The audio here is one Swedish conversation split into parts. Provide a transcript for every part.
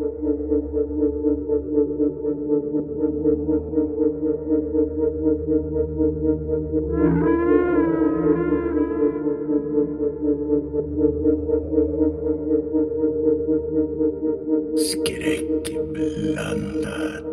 Skräckblandat.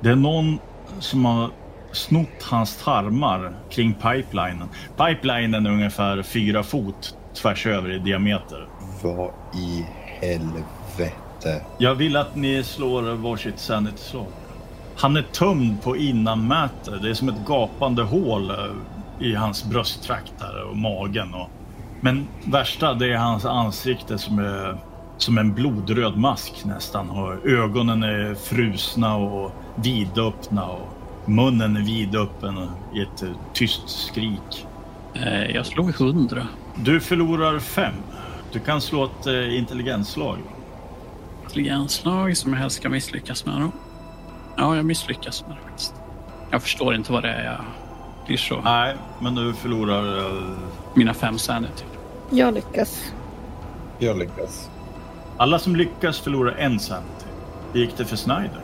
Det är någon som har snott hans tarmar kring pipelinen. Pipelinen är ungefär fyra fot tvärs över i diameter. Vad i helvete? Jag vill att ni slår varsitt sanity-slag. Han är tömd på innanmäte. Det är som ett gapande hål eh, i hans brösttrakt och magen. Och... Men värsta det är hans ansikte som är som en blodröd mask nästan. Och ögonen är frusna och vidöppna och munnen är vidöppen i ett eh, tyst skrik. Eh, jag slog hundra. Du förlorar fem. Du kan slå ett eh, intelligensslag. Intelligensslag som jag helst ska misslyckas med. Då. Ja, jag misslyckas med det faktiskt. Jag förstår inte vad det är jag blir så. Nej, men du förlorar... Mina fem sanity. Jag lyckas. Jag lyckas. Alla som lyckas förlorar en sanity. Det gick det för Snyder.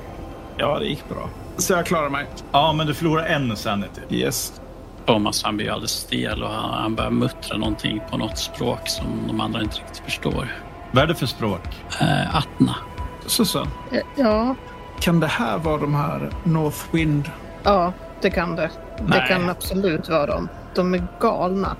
Ja, det gick bra. Så jag klarar mig. Ja, men du förlorar en sanity. Yes. Thomas han blir alldeles stel och han, han börjar muttra någonting på något språk som de andra inte riktigt förstår. Vad är det för språk? Eh, Atna. Susan, Eh, Ja, kan det här vara de här Northwind? ja, det kan det. Det Nej. kan absolut vara dem. De är galna.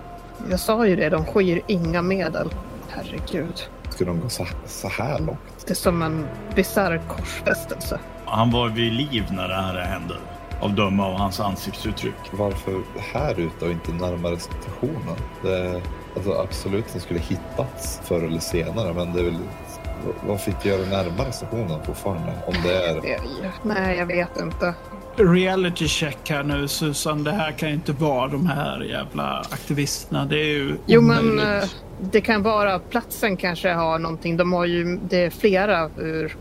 Jag sa ju det, de skyr inga medel. Herregud. Ska de gå så, så här långt? Det är som en bisarr korsfästelse. Han var vid liv när det här hände. Av döma av hans ansiktsuttryck. Varför här ute och inte närmare stationen? Det, alltså absolut, den skulle hittats förr eller senare, men det är väl... Vad fick göra närmare stationen fortfarande? Om det är... Nej, jag vet inte. Reality check här nu Susan. Det här kan ju inte vara de här jävla aktivisterna. Det är ju Jo, men omöjligt. eh, det kan vara platsen kanske har någonting. De har ju, det är flera ur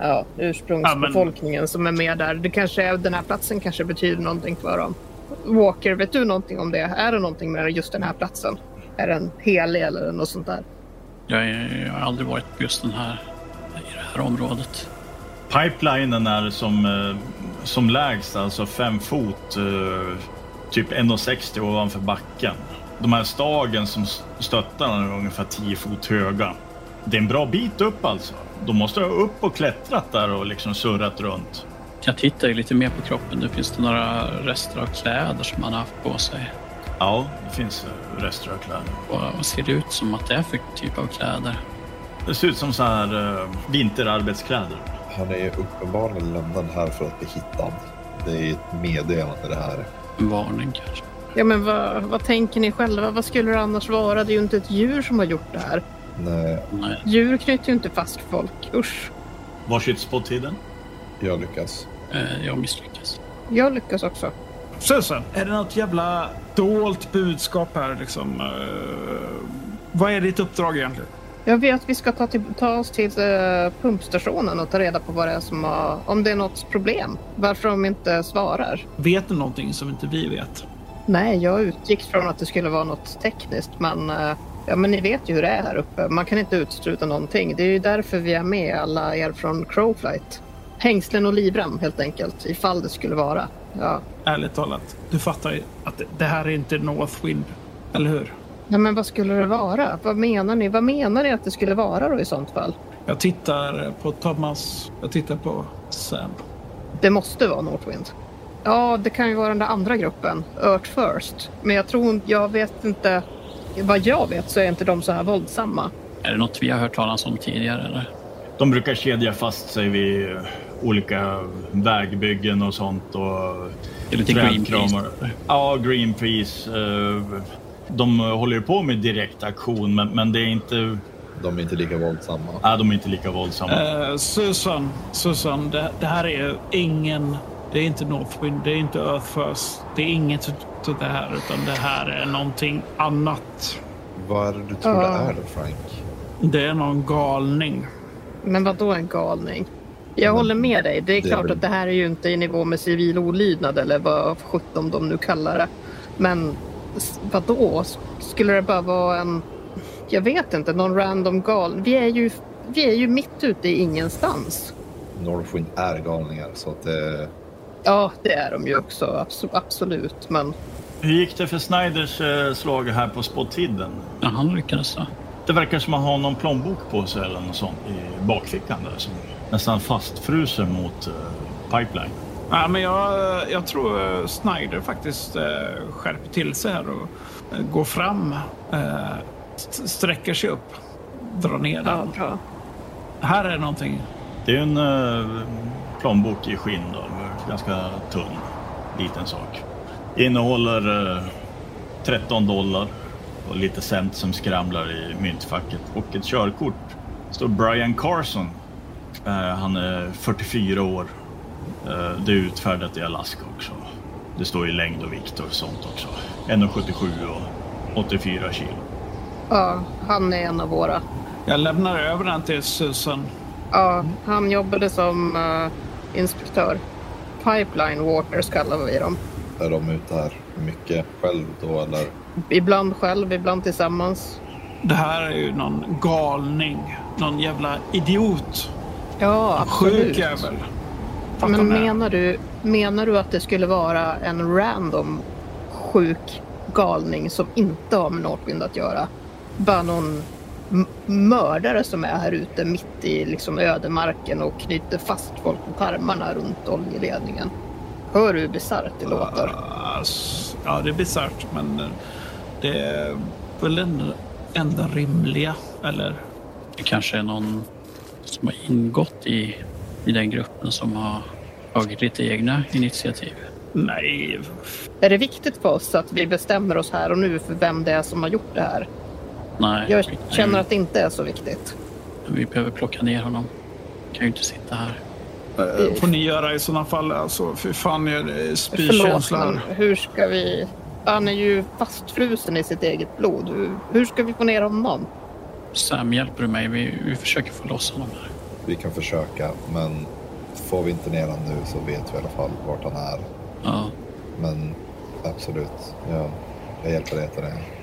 ja, ursprungsbefolkningen som är med där. Det kanske är, den här platsen kanske betyder någonting för dem. Walker, vet du någonting om det? Är det någonting med just den här platsen? Är den helig eller något sånt där? Jag, jag har aldrig varit på just den här, i det här området. Pipelinen är som, eh, som lägst, alltså fem fot, eh, typ 1,60 ovanför backen. De här stagen som stöttar den är ungefär 10 fot höga. Det är en bra bit upp alltså. De måste ha upp och klättrat där och liksom surrat runt. Jag tittar ju lite mer på kroppen. Nu finns det några rester av kläder som han har haft på sig. Ja, det finns rester av kläder. Och vad ser det ut som att det är för typ av kläder? Det ser ut som så här eh, vinterarbetskläder. Han är ju uppenbarligen lämnad här för att bli hittad. Det är ett meddelande det här. En varning kanske? Ja, men vad, vad tänker ni själva? Vad skulle det annars vara? Det är ju inte ett djur som har gjort det här. Nej, Nej. Djur knyter ju inte fast folk. Usch. Varsitt spot-tiden? jag lyckas. Eh, jag misslyckas. Jag lyckas också. Susan, är det något jävla dolt budskap här liksom? Eh, vad är ditt uppdrag egentligen? Jag vet att vi ska ta, till, ta oss till eh, pumpstationen och ta reda på vad det är som har, om det är något problem. Varför de inte svarar. Vet du någonting som inte vi vet? Nej, jag utgick från att det skulle vara något tekniskt, men eh, ja, men ni vet ju hur det är här uppe. Man kan inte utesluta någonting. Det är ju därför vi är med alla er från Crowflight. Hängslen och livrem helt enkelt, ifall det skulle vara. Ja. Ärligt talat, du fattar ju att det- här är inte Northwind, eller hur? Nej, men vad skulle det vara? Vad menar ni? Vad menar ni att det skulle vara då i sånt fall? Jag tittar på Thomas, jag tittar på Sam. Det måste vara Northwind. Ja, det kan ju vara den där andra gruppen, Earth First. Men jag tror, jag vet inte. Vad jag vet så är inte de så här våldsamma. Är det något vi har hört talas om tidigare eller? De brukar kedja fast sig vid olika vägbyggen och sånt. Och Det är lite Greenpeace. Ja, Greenpeace. eh, De håller ju på med direkt aktion, men, men det är inte... De är inte lika våldsamma. Nej, de är inte lika våldsamma. Eh, Susan, Susan det, det här är ingen... Det är inte Northwind, det är inte Earth First. Det är inget av det här, utan det här är någonting annat. Vad är det du tror Ja. det är då, Frank? Det är någon galning. Men vad då en galning? Jag håller med dig. Det är klart att det här är ju inte i nivå med civil olydnad eller vad sjutton de nu kallar det. Men vadå? Skulle det bara vara en... Jag vet inte, någon random gal. Vi är ju, vi är ju mitt ute i ingenstans. Northwind är galningar så att det... Ja, det är de ju också. Absolut, men... Hur gick det för Snyders eh, slag här på spottiden? Ja, han lyckades då. Det verkar som att han har någon plånbok på sig eller något sånt i bakfickan där som nästan fastfrusen mot uh, pipeline. Ja, men jag, jag tror eh, Snyder faktiskt skärper till sig här och går fram, sträcker sig upp, drar ner den. Ja, bra. Här är någonting. Det är en plånbok i skinn då, ganska tunn, liten sak. Innehåller 13 dollar och lite cent som skramlar i myntfacket och ett körkort. Det står Brian Carson. Uh, han är 44 år. Uh, det är utfärdat i Alaska också. Det står i längd och vikt och sånt också. 1,77 och 84 kilo. Ja, han är en av våra. Jag lämnar över den till Susan. Ja, han jobbade som uh, inspektör. Pipeline Waters kallar vi dem. Är de ute här mycket själv då eller? Ibland själv, ibland tillsammans. Det här är ju någon galning. Någon jävla idiot. Ja, absolut. Sjuk jävel. Men menar du, menar du att det skulle vara en random sjuk galning som inte har med Northwind att göra? Bara någon mördare som är här ute mitt i liksom ödemarken och knyter fast folk på tarmarna runt oljeledningen. Hör du hur bisarrt det låter? Ja, det är bisarrt, men det är väl den enda rimliga, eller? Det kanske är någon som har ingått i, i den gruppen som har tagit lite egna initiativ. Nej. Är det viktigt för oss att vi bestämmer oss här och nu för vem det är som har gjort det här? Nej. Jag känner att det inte är så viktigt. Vi behöver plocka ner honom. kan ju inte sitta här. Uh, får ni göra i sådana fall. Alltså, för fan, jag spykänslan. hur ska vi... Han är ju fastfrusen i sitt eget blod. Hur, hur ska vi få ner honom? Sam, hjälper du mig? Vi, vi försöker få loss honom här. Vi kan försöka, men får vi inte ner honom nu så vet vi i alla fall vart han är. Ja. Men absolut, ja, jag hjälper dig till det.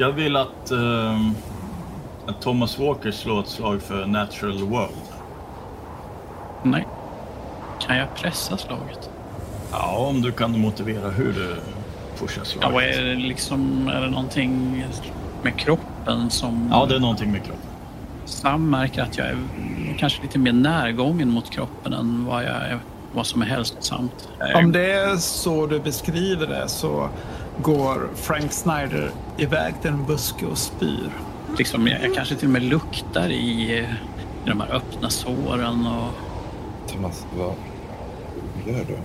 Jag vill att, uh, att Thomas Walker slår ett slag för Natural World. Nej. Kan jag pressa slaget? Ja, om du kan motivera hur du pushar slaget. Ja, är det liksom, är det någonting med kroppen som... Ja, det är någonting med kroppen. Sam märker att jag är kanske lite mer närgången mot kroppen än vad, jag är, vad som är hälsosamt. Om det är så du beskriver det så går Frank Snyder iväg till en buske och spyr. Liksom, jag, jag kanske till och med luktar i, i de här öppna såren och Thomas, vad gör du?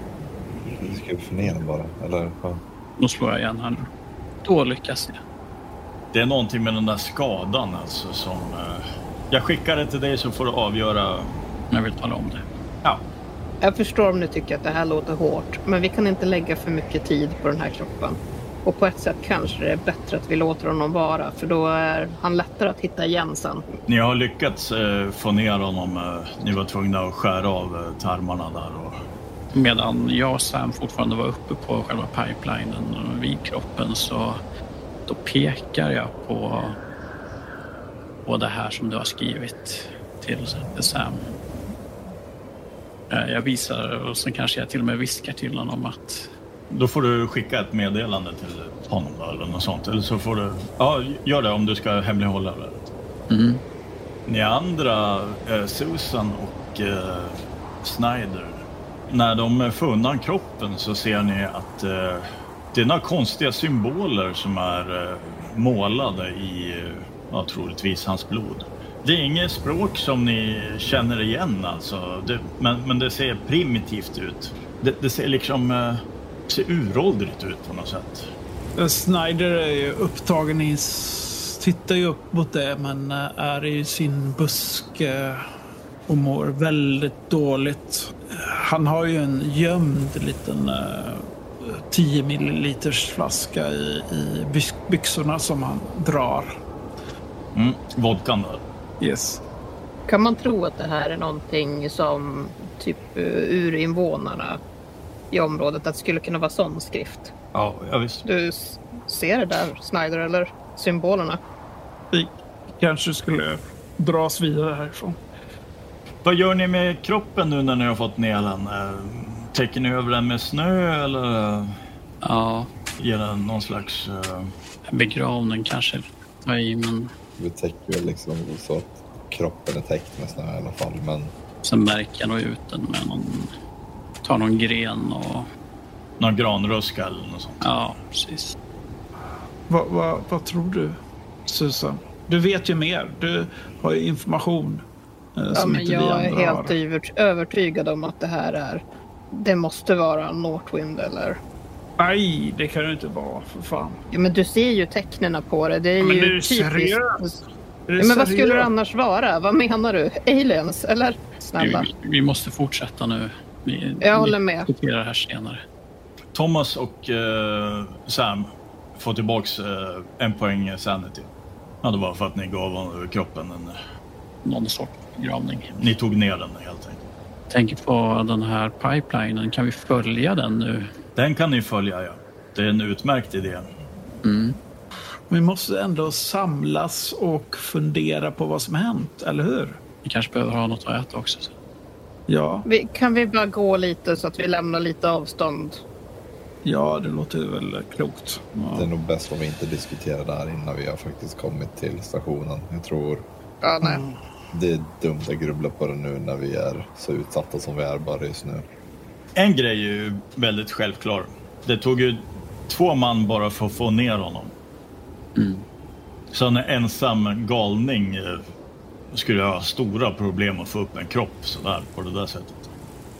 Du ska få ner den bara, eller? Ja. Då slår jag igen här Då lyckas jag. Det är någonting med den där skadan alltså som... Uh, jag skickar det till dig så får du avgöra. Jag vill tala om det. Ja. Jag förstår om ni tycker att det här låter hårt, men vi kan inte lägga för mycket tid på den här kroppen. Och på ett sätt kanske det är bättre att vi låter honom vara för då är han lättare att hitta igen sen. Ni har lyckats eh, få ner honom. Eh, ni var tvungna att skära av eh, tarmarna där. Och... Medan jag och Sam fortfarande var uppe på själva pipelinen vid kroppen så då pekar jag på, på det här som du har skrivit till Sam. Eh, jag visar och sen kanske jag till och med viskar till honom att då får du skicka ett meddelande till honom då, eller något sånt. Eller så får du... Ja, gör det om du ska hemlighålla det. Mm. Ni andra, eh, Susan och eh, Snyder, när de får undan kroppen så ser ni att eh, det är några konstiga symboler som är eh, målade i, ja, troligtvis hans blod. Det är inget språk som ni känner igen alltså, det, men, men det ser primitivt ut. Det, det ser liksom eh, ser uråldrigt ut på något sätt. Snyder är ju upptagen i... Tittar ju upp mot det men eh, är i sin buske och mår väldigt dåligt. Han har ju en gömd liten uh, 10 milliliters flaska i, i byxorna som han drar. Mm, vodkan då? Yes. Kan man tro att det här är någonting som typ urinvånarna i området att det skulle kunna vara sån skrift. Ja, ja visst. Du, se det där, Snyder, eller symbolerna. Vi kanske skulle dras vidare härifrån. Vad gör ni med kroppen nu när ni har fått ner den? Eh, Täcker ni över den med snö eller Ja, ger den någon slags... eh, begravning kanske. i, men Vi täcker väl liksom så att kroppen är täckt med snö i alla fall. Men sen märker jag nog ut den med någon... Tar någon gren och... någon granruska eller något sånt? Ja, precis. Vad, vad, vad tror du, Susan? Du vet ju mer. Du har ju information eh, Ja, som men inte vi jag är helt har. övert- övertygad om att det här är... Det måste vara Northwind eller... Nej, det kan det inte vara för fan. Ja, men du ser ju tecknen på det. Det är Men ju är du typiskt. seriös? Är du Ja, men vad skulle det annars vara? Vad menar du? Aliens? Eller? Snälla. Vi, vi måste fortsätta nu. Vi, Jag håller med. Vi diskuterar det här senare. Thomas och eh, Sam får tillbaks eh, en poäng sanity. Ja, det var för att ni gav kroppen en... Någon sorts begravning. Ni tog ner den helt enkelt. Tänker på den här pipelinen. Kan vi följa den nu? Den kan ni följa, ja. Det är en utmärkt idé. Mm. Vi måste ändå samlas och fundera på vad som hänt, eller hur? Vi kanske behöver ha något att äta också. Ja, Vi, kan vi bara gå lite så att vi lämnar lite avstånd? ja det låter väl klokt. det är nog bäst om vi inte diskuterar det här innan vi har faktiskt kommit till stationen. Jag tror Ja, nej. det är dumt att grubbla på det nu när vi är så utsatta som vi är bara just nu. En grej är ju väldigt självklar. Det tog ju två man bara för att få ner honom. Mm. Så en ensam galning skulle ha stora problem att få upp en kropp sådär på det där sättet.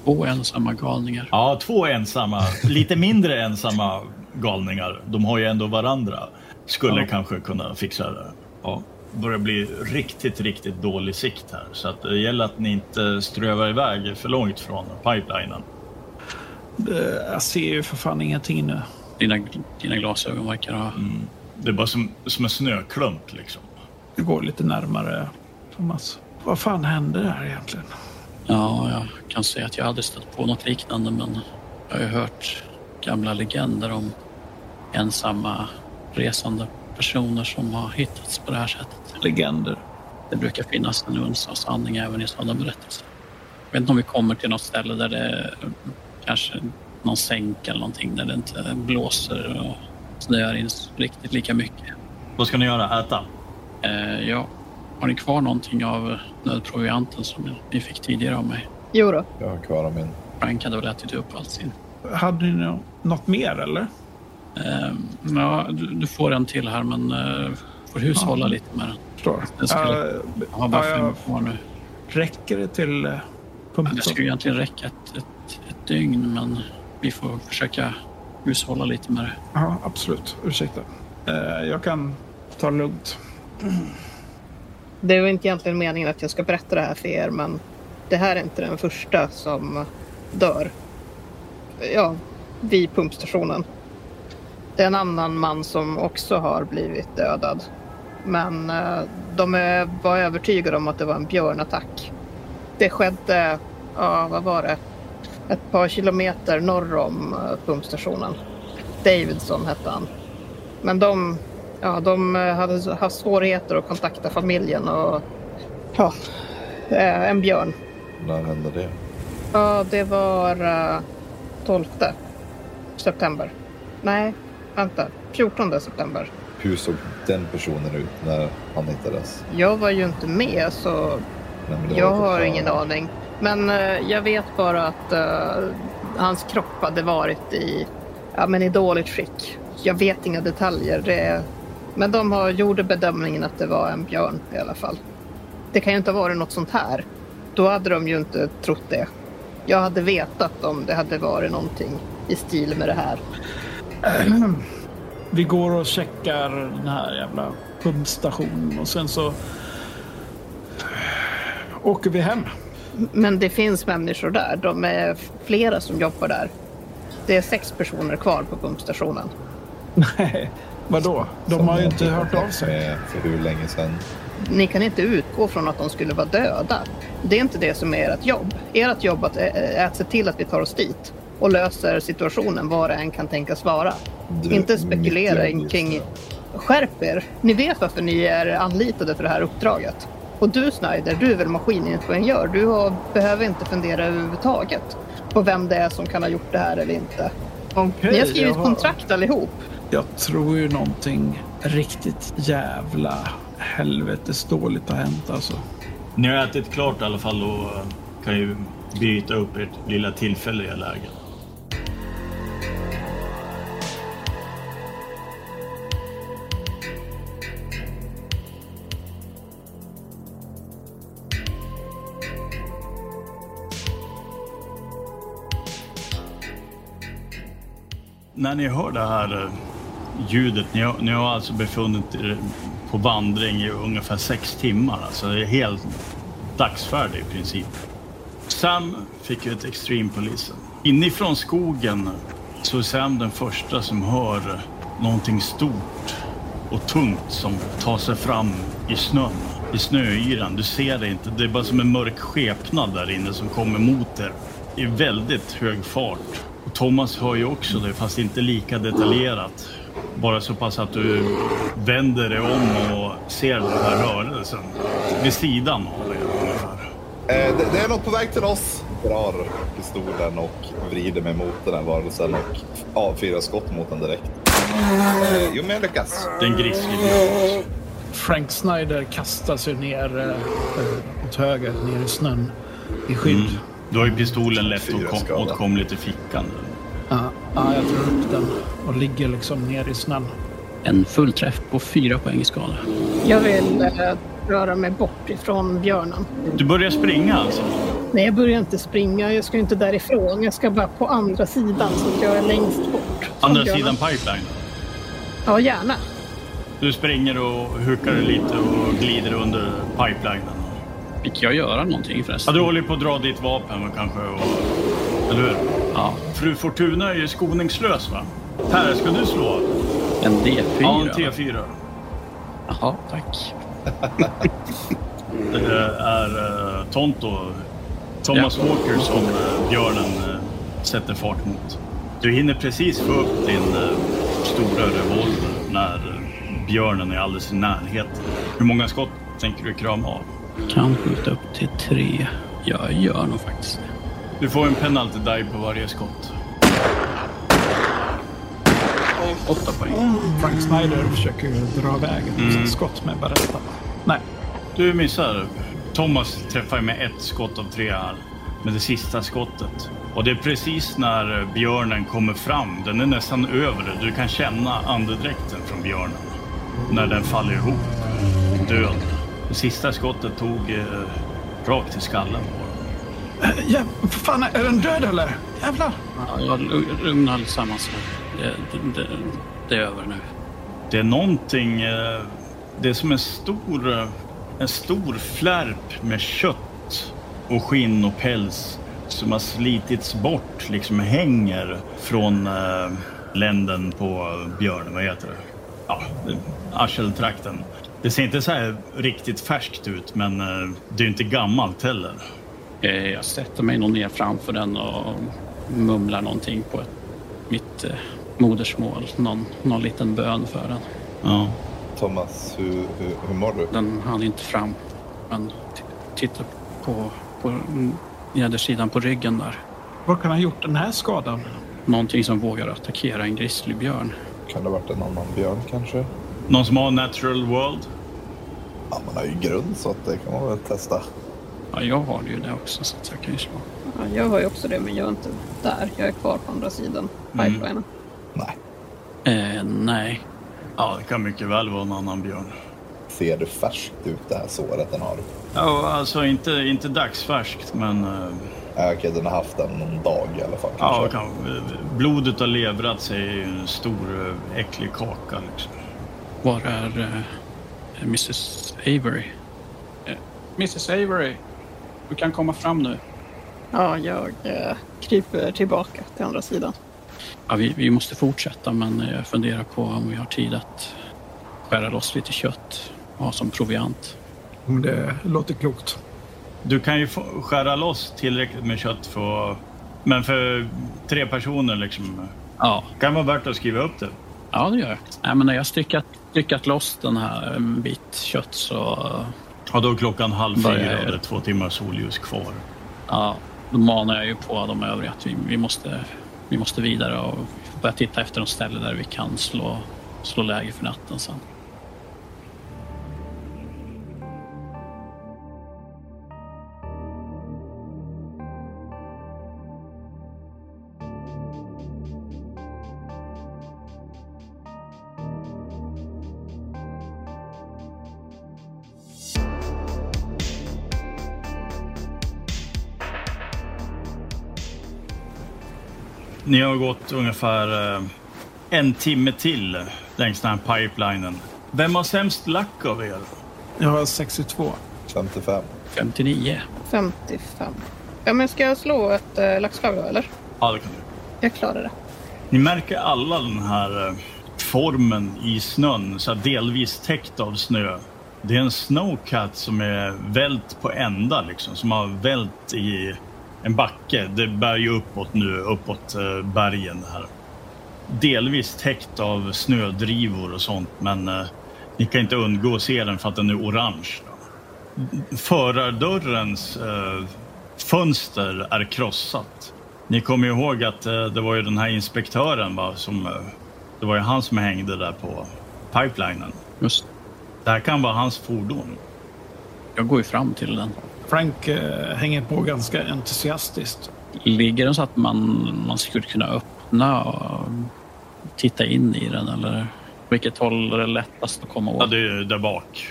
Två ensamma galningar. Ja, två ensamma, lite mindre ensamma galningar. De har ju ändå varandra. Skulle Ja. kanske kunna fixa det. Ja, börjar bli riktigt, riktigt dålig sikt här. Så att det gäller att ni inte strövar iväg för långt från pipelinen. Jag ser ju för fan ingenting nu. Dina, dina glasögon verkar ha... Det är bara som, som en snöklump liksom. Vi går lite närmare, Thomas. Vad fan hände där egentligen? Ja, jag kan säga att jag aldrig stött på något liknande men jag har ju hört gamla legender om ensamma resande personer som har hittats på det här sättet. Legender. Det brukar finnas en uns av sanning även i sådana berättelser. Jag vet inte om vi kommer till något ställe där det är kanske någon sänk eller någonting där det inte blåser och snöar in riktigt lika mycket. Vad ska ni göra? Äta? Eh, ja, har ni kvar någonting av nödprovianten som ni fick tidigare av mig? Jo då. Jag har kvar min. Frank hade väl ätit upp allt sin. Hade ni nå- något mer eller? Eh, ja, du, du får en till här men eh, får hushålla Ja. lite med den. Förstår. Den skulle- Eh, Jag har bara fem kvar nu. räcker det till uh, Ja, Det skulle egentligen räcka ett, ett, ett dygn men vi får försöka hushålla lite med det. Ja, absolut. Ursäkta. Eh, jag kan ta det lugnt. Det var inte egentligen meningen att jag ska berätta det här för er, men det här är inte den första som dör. Ja, vid pumpstationen. Det är en annan man som också har blivit dödad. Men eh, de var övertygade om att det var en björnattack. Det skedde, ja vad var det? Ett par kilometer norr om eh, pumpstationen. Davidson hette han. Men de, ja, de eh, hade haft svårigheter att kontakta familjen och ja, eh, en björn. När hände det? Ja, det var eh, 12 september. Nej, vänta. 14 september. Hur såg den personen ut när han hittades? Jag var ju inte med så Nej, jag har bara- ingen aning. Men eh, jag vet bara att eh, hans kropp hade varit i, ja, men i dåligt skick. Jag vet inga detaljer. Det, men de har gjorde bedömningen att det var en björn i alla fall. Det kan ju inte ha varit något sånt här. Då hade de ju inte trott det. Jag hade vetat om det hade varit någonting i stil med det här. Vi går och checkar den här jävla pumpstationen och sen så åker vi hem. Men det finns människor där. De är flera som jobbar där. Det är sex personer kvar på pumpstationen. Nej, vadå? De har ju inte hört av sig. För hur länge sedan? Ni kan inte utgå från att de skulle vara döda. Det är inte det som är ert jobb. Ert jobb att, är att se till att vi tar oss dit. och löser situationen vad det än kan tänkas vara. Du, Inte spekulera kring... Skärp er! Ni vet varför ni är anlitade för det här uppdraget. Och du Snyder, du är väl maskiningenjör? Du har, behöver inte fundera överhuvudtaget på vem det är som kan ha gjort det här eller inte. Okej, Ni har skrivit har- kontrakt allihop. Jag tror ju någonting riktigt jävla helvetes dåligt har hänt alltså. Ni har ätit klart i alla fall och eh, kan ju bryta upp ert lilla tillfälliga läge. När ni hör det här eh, ljudet, ni har, ni har alltså befunnit er på vandring i ungefär sex timmar. Alltså det är helt dagsfärdig i princip. Sam fick ju ett extrempolisen. Inifrån skogen så är Sam den första som hör någonting stort och tungt som tar sig fram i snön, i snöyran. Du ser det inte, det är bara som en mörk skepnad där inne som kommer mot er i väldigt hög fart. Och Thomas hör ju också det, fast inte lika detaljerat. Bara så pass att du vänder dig om och ser den här rörelsen vid sidan av dig ungefär. Eh, det, det är något på väg till oss. Drar pistolen och vrider mig mot den här varelsen och avfyrar skott mot den direkt. Eh, jo, men jag lyckas. Den grizzly. Frank Snyder kastar sig ner eh, åt höger, ner i snön i skydd. Mm. Du har ju pistolen lätt åtkomligt i fickan. Ja, ja, jag drar upp den och ligger liksom ner i snön. En fullträff på fyra poäng i skala. Jag vill eh, röra mig bort ifrån björnen. Du börjar springa alltså? Nej, jag börjar inte springa. Jag ska inte därifrån. Jag ska bara på andra sidan så att jag är längst bort. Andra björnen. sidan pipeline. Ja, gärna. Du springer och hukar lite och glider under pipelinen. Fick jag göra någonting Ja, förresten? du håller på att dra ditt vapen kanske. Och, eller hur? Ja, Fru Fortuna är ju skoningslös va? Per, ska du slå? en D4. Ja, en T4. Jaha, tack. Det är uh, Tonto, Thomas Ja. Walker som eh, björnen eh, sätter fart mot. Du hinner precis få upp din stora revolver när björnen är alldeles i närheten. Hur många skott tänker du krama av? Kan skjuta upp till tre. Jag gör nog faktiskt det. Du får en penalty die på varje skott. Åtta poäng. Frank Snyder försöker dra iväg ett Mm. skott med Beretta. Nej, Du missar. Thomas träffar med ett skott av tre här. Med det sista skottet. Och det är precis när björnen kommer fram. Den är nästan över. Du kan känna andedräkten från björnen. När den faller ihop. Död. Det sista skottet tog eh, rakt i skallen. Ja, fan, är den död eller? Jävlar! Ja, lugna allesammans. Det, det, det, det är över nu. Det är någonting... Eh, det är som en stor... Eh, en stor flärp med kött och skinn och päls som har slitits bort, liksom hänger från eh, länden på björnen. Vad heter det? Ja, det- arseltrakten. Det ser inte så här riktigt färskt ut, men det är inte gammalt heller. Eh, Jag sätter mig nog ner framför den och mumlar någonting på ett, mitt eh, modersmål. Någon, någon liten bön för den. Ja. Thomas, hur, hur, hur mår du? Den hann inte fram. Men t- titta på, på nedersidan på ryggen där. Vad kan ha gjort den här skadan? Någonting som vågar attackera en grizzlybjörn. Kan det ha varit en annan björn kanske? Någon som har natural world? Ja, man har ju grund så att det kan man väl testa. Ja, jag har ju det också så att jag kan ju slå. Ja, jag har ju också det, men jag är inte där. Jag är kvar på andra sidan Mm. pipelinen. Nej. Eh, nej. Ja, det kan mycket väl vara en annan björn. Ser det färskt ut det här såret den har? Ja, alltså inte, inte dagsfärskt, men... eh, Ja, okej, den har haft den någon dag i alla fall. Ja, kanske. kan, blodet har levrat sig i en stor eh, äcklig kaka. Liksom. Var är eh, Mrs Avery? Mrs Avery, du kan komma fram nu. Ja, jag eh, kryper tillbaka till andra sidan. Ja, vi, vi måste fortsätta men jag funderar på om vi har tid att skära loss lite kött och ha som proviant. Om det låter klokt. Du kan ju få skära loss tillräckligt med kött för Men för tre personer liksom? Ja. Kan vara värt att skriva upp det. Ja, det gör jag. Nej, men när jag styckat, styckat loss den här en bit kött så... Ja, då är klockan halv fyra och det är två timmar solljus kvar. Ja, då manar jag ju på de övriga att vi, vi, måste, vi måste vidare och börja titta efter något ställe där vi kan slå, slå läger för natten sen. Ni har gått ungefär eh, en timme till längs den här pipelinen. Vem har sämst lack av er? Jag har 62. 55. 59. 55. Ja, men ska jag slå ett äh, laxslag då, eller? Ja, det kan du. Jag klarar det. Ni märker alla den här eh, formen i snön, så här delvis täckt av snö. Det är en snowcat som är vält på ända, liksom, som har vält i en backe. Det bär ju uppåt nu, uppåt eh, bergen här. Delvis täckt av snödrivor och sånt, men eh, ni kan inte undgå att se den för att den är orange. Förardörrens eh, fönster är krossat. Ni kommer ihåg att det var ju den här inspektören va, som... Det var ju han som hängde där på pipelinen. Just Det här kan vara hans fordon. Jag går ju fram till den. Frank eh, hänger på ganska entusiastiskt. Ligger den så att man, man skulle kunna öppna och titta in i den eller vilket håll är det lättast att komma åt? Ja, det är där bak.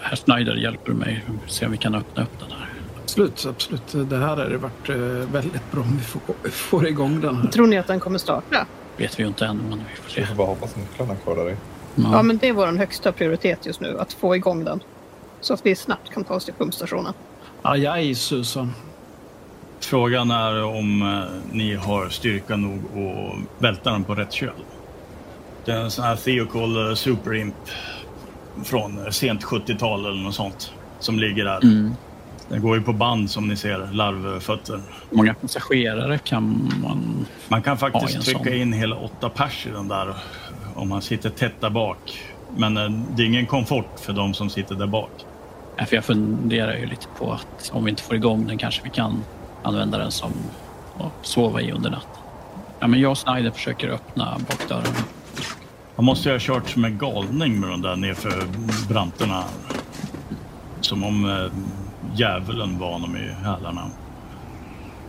Herr Schneider hjälper mig se om vi kan öppna upp den här. Absolut, absolut. Det här hade varit eh, väldigt bra om vi får, får igång den här. Tror ni att den kommer starta? vet vi ju inte än, men vi får Vi se. får bara hoppas nycklarna där i. Ja, Ja, men det är vår högsta prioritet just nu, att få igång den. Så att vi snabbt kan ta oss till pumpstationen. Ajaj, Susan. Frågan är om eh, ni har styrka nog att välta den på rätt köl. Det är en sån här Theocol eh, Super Imp från eh, sent 70-tal eller något sånt som ligger där. Mm. Den går ju på band som ni ser, larvfötter. Hur många passagerare kan man... Man kan faktiskt trycka sån. in hela åtta pers i den där om man sitter tätt där bak. Men det är ingen komfort för de som sitter där bak. För jag funderar ju lite på att om vi inte får igång den kanske vi kan använda den som att sova i under natten. Ja, men jag och Snyder försöker öppna bakdörren. Man måste ju ha kört som en galning med de där nerför branterna. Som om eh, djävulen var honom i hälarna.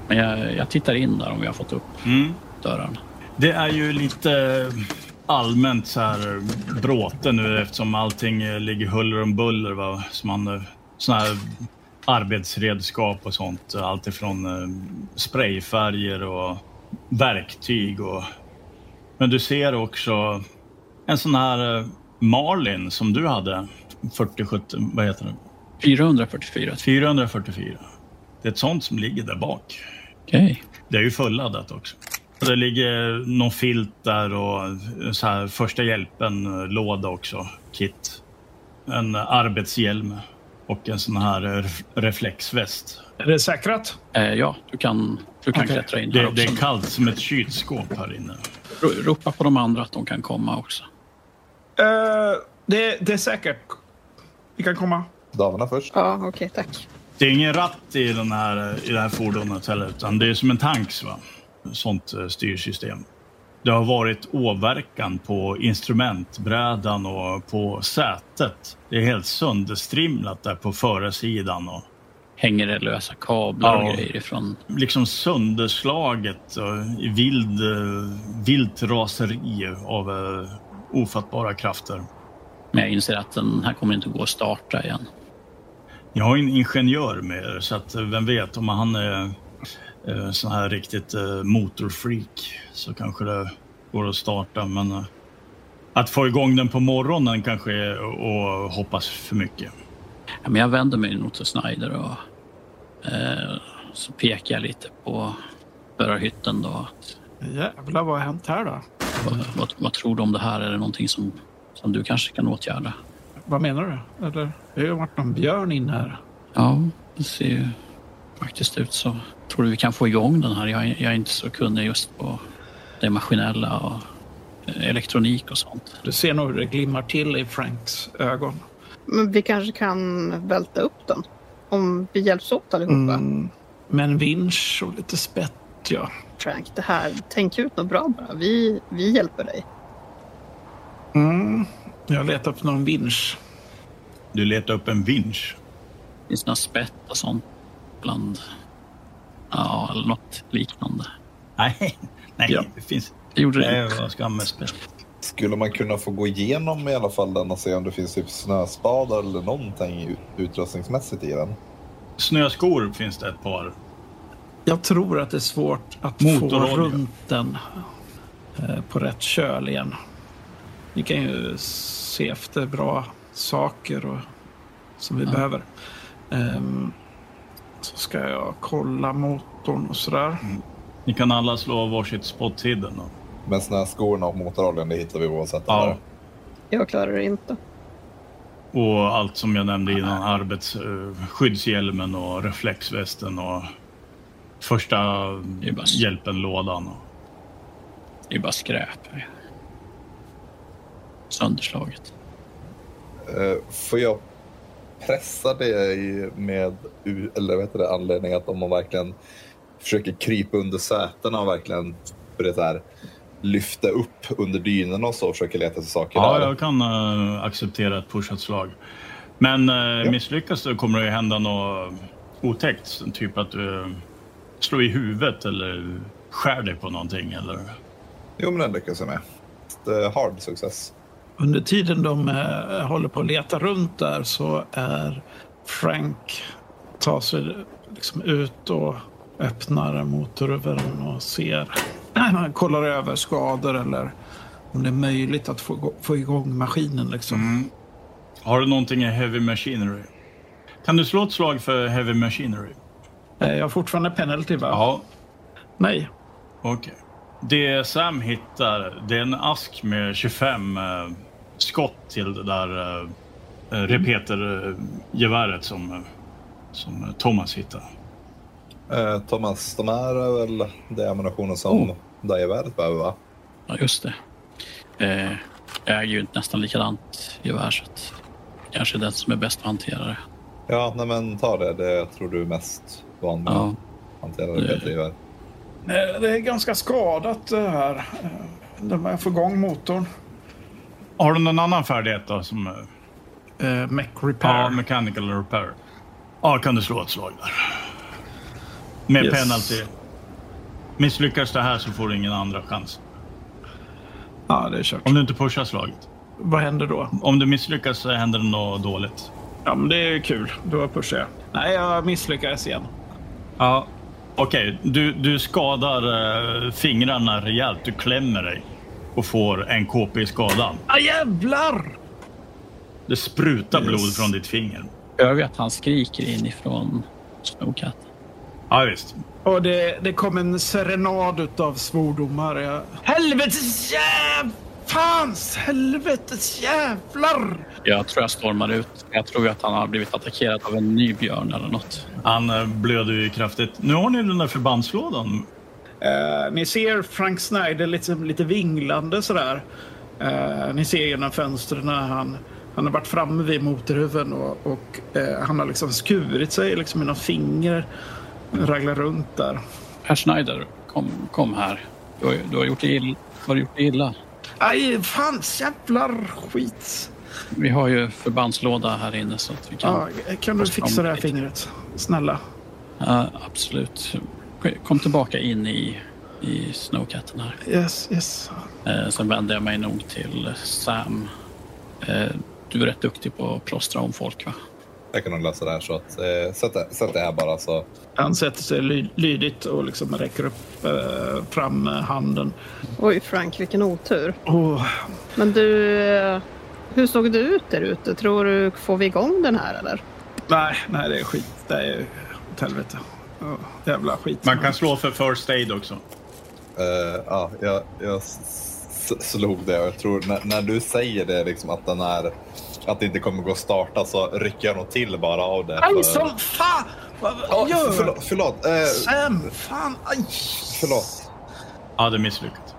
Men jag, jag tittar in där om vi har fått upp Mm. dörren. Det är ju lite allmänt så här bråte nu eftersom allting eh, ligger huller om buller. Va? Så man, eh, såna här arbetsredskap och sånt. Allt ifrån eh, sprayfärger och verktyg. Och... Men du ser också en sån här eh, Marlin som du hade. 40-70, vad heter det? 444. 444. Det är ett sånt som ligger där bak. Okej. Det är ju fulladdat också. Det ligger någon filt där och så här första hjälpen-låda också. Kit. En arbetshjälm och en sån här ref- reflexväst. Är det säkrat? Eh, ja, du kan, du kan Okej. klättra in här Det, också. det är kallt som ett kylskåp här inne. Ro- Ropa på de andra att de kan komma också. Eh, det, det är säkert. Vi kan komma. Damerna först. Ja, okej, tack. Det är ingen ratt i, den här, i det här fordonet heller, utan det är som en tanks. Va? Sånt eh, styrsystem. Det har varit åverkan på instrumentbrädan och på sätet. Det är helt sönderstrimlat där på förarsidan. Och Hänger det lösa kablar och Ja. grejer ifrån. liksom sönderslaget och i vild, eh, vilt raseri av eh, ofattbara krafter. Men jag inser att den här kommer inte gå att starta igen. Jag har en ingenjör med er, så att vem vet om han är eh, sån här riktigt eh, motorfreak så kanske det går att starta. Men eh, att få igång den på morgonen kanske är att hoppas för mycket. Ja, men jag vänder mig mot till Snyder och eh, så pekar jag lite på förarhytten. Då, Jävlar, vad har hänt här då? vad, vad, vad tror du om det här? Är det någonting som, som du kanske kan åtgärda? Vad menar du? Eller, det har ju varit någon björn in här. Ja, det ser ju faktiskt ut så tror du vi kan få igång den här. Jag, jag är inte så kunnig just på det maskinella och eh, elektronik och sånt. Du ser nog hur det glimmar till i Franks ögon. Men vi kanske kan välta upp den. Om vi hjälps åt allihopa. Mm, med en vinsch och lite spett, ja. Frank, det här, tänk ut något bra bara. Vi, vi hjälper dig. Mm, jag letar upp någon vinsch. Du letar upp en vinsch? Finns det något spett och sånt bland... Ja, eller något liknande. Nej, nej ja. det finns... Det gjorde det spett? Skulle man kunna få gå igenom i alla fall den och se om det finns typ snöspadar eller någonting utrustningsmässigt i den? Snöskor finns det ett par. Jag tror att det är svårt att få runt den eh, på rätt köl igen. Vi kan ju se efter bra saker och, som vi ja. behöver. Um, så ska jag kolla motorn och sådär. Mm. Ni kan alla slå varsitt spot hidden då. Men snöskorna och motoroljan, det hittar vi oavsett. Ja. Jag klarar det inte. Och allt som jag nämnde innan, arbetsskyddshjälmen uh, och reflexvästen och första hjälpen-lådan. Det är bara skräp. Sönderslaget. Uh, får jag pressa det med eller vet det, anledning att om man verkligen försöker krypa under sätena och verkligen det här, lyfta upp under dynorna och så och försöka leta efter saker ja, där. Ja, jag kan uh, acceptera ett pushat slag. Men uh, ja. misslyckas du kommer det hända något otäckt. Typ att du slår i huvudet eller skär dig på någonting eller? Jo, men det lyckas jag med. Hard success. Under tiden de eh, håller på att leta runt där så är Frank tar sig liksom ut och öppnar motorhuven och ser. Han kollar över skador eller om det är möjligt att få, få igång maskinen. Liksom. Mm. Har du någonting i Heavy Machinery? Kan du slå ett slag för Heavy Machinery? Eh, jag har fortfarande penalty, va? Ja. Nej. Okej. Okay. Det Sam hittar, det är en ask med 25 eh, skott till det där eh repetergeväret som, eh, som Thomas hittar. Eh, Thomas, de här är väl det ammunitionen som oh. det geväret behöver, va? Ja, just det. Eh, jag äger ju nästan likadant gevär, så att kanske den som är bäst att hantera det. Ja, nej, men ta det. Det tror du är mest van med ja. att hantera repetergevär. Det är ganska skadat det här. De får igång motorn. Har du någon annan färdighet då? Som, uh, mech repair. Ja, mechanical repair. Ja, kan du slå ett slag där. Med yes. penalty. Misslyckas det här så får du ingen andra chans. Ja, det är kört. Om du inte pushar slaget. Vad händer då? Om du misslyckas så händer det något dåligt. Ja, men det är kul. Då pushar jag. Nej, jag misslyckas igen. Ja, okej. Okay. Du, du skadar uh, fingrarna rejält. Du klämmer dig och får en KP i skadan. Ah, jävlar! Det sprutar yes. blod från ditt finger. Hör vi att han skriker inifrån Snowcat? Ja, visst. Och det, det kom en serenad av svordomar. Jag... Helvetes jäv... Fans! Helvetes jävlar! Jag tror jag stormar ut. Jag tror att han har blivit attackerad av en ny björn eller något. Han eh, blöder ju kraftigt. Nu har ni den där förbandslådan. Uh, ni ser Frank Snyder lite, lite vinglande sådär. Uh, ni ser genom fönstren han, han har varit framme vid motorhuven och, och uh, han har liksom skurit sig liksom med något finger. Raglar runt där. Herr Schneider, kom, kom här. Du har, du har gjort det illa. Har du gjort det illa? Aj, fan jävlar skit. Vi har ju förbandslåda här inne så att vi kan... Ja, kan du fixa det här fingret? Snälla. Ja, absolut. Kom tillbaka in i, i Snowcatten här. Yes, yes. Eh, sen vänder jag mig nog till Sam. Eh, du är rätt duktig på att plåstra om folk va? Jag kan nog lösa det här så att eh, sätt, det, sätt det här bara så. Han sätter sig ly lydigt och liksom räcker upp eh, fram handen. Oj Frank, vilken otur. Oh. Men du, hur såg det ut där ute? Tror du, får vi igång den här eller? Nej, nej det är skit. Det är åt helvete. Oh, jävla skit. Man kan slå för first aid också. Uh, ja, jag, jag slog det och jag tror när, när, du säger det liksom att den är att det inte kommer gå att starta så rycker jag nog till bara av det. Aj för- som fan! Vad gör förlåt. förlåt. Eh, Sam, fan, aj! förlåt. Ja, det är misslyckat.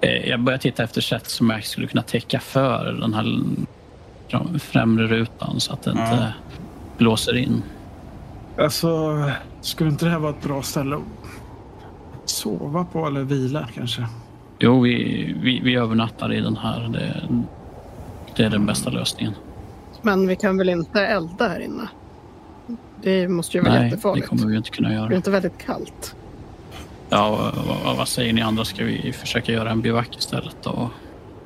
Eh, Jag börjar titta efter sätt som jag skulle kunna täcka för den här främre rutan så att det Ja. inte blåser in. Alltså, skulle inte det här vara ett bra ställe att sova på eller vila kanske? Jo, vi, vi, vi övernattar i den här. Det, det är den bästa lösningen. Men vi kan väl inte elda här inne? Det måste ju vara Nej, det jättefarligt. kommer vi inte kunna Det är göra. inte väldigt kallt. Ja, vad, vad- vad säger ni andra? Ska vi försöka göra en bivack istället? Då?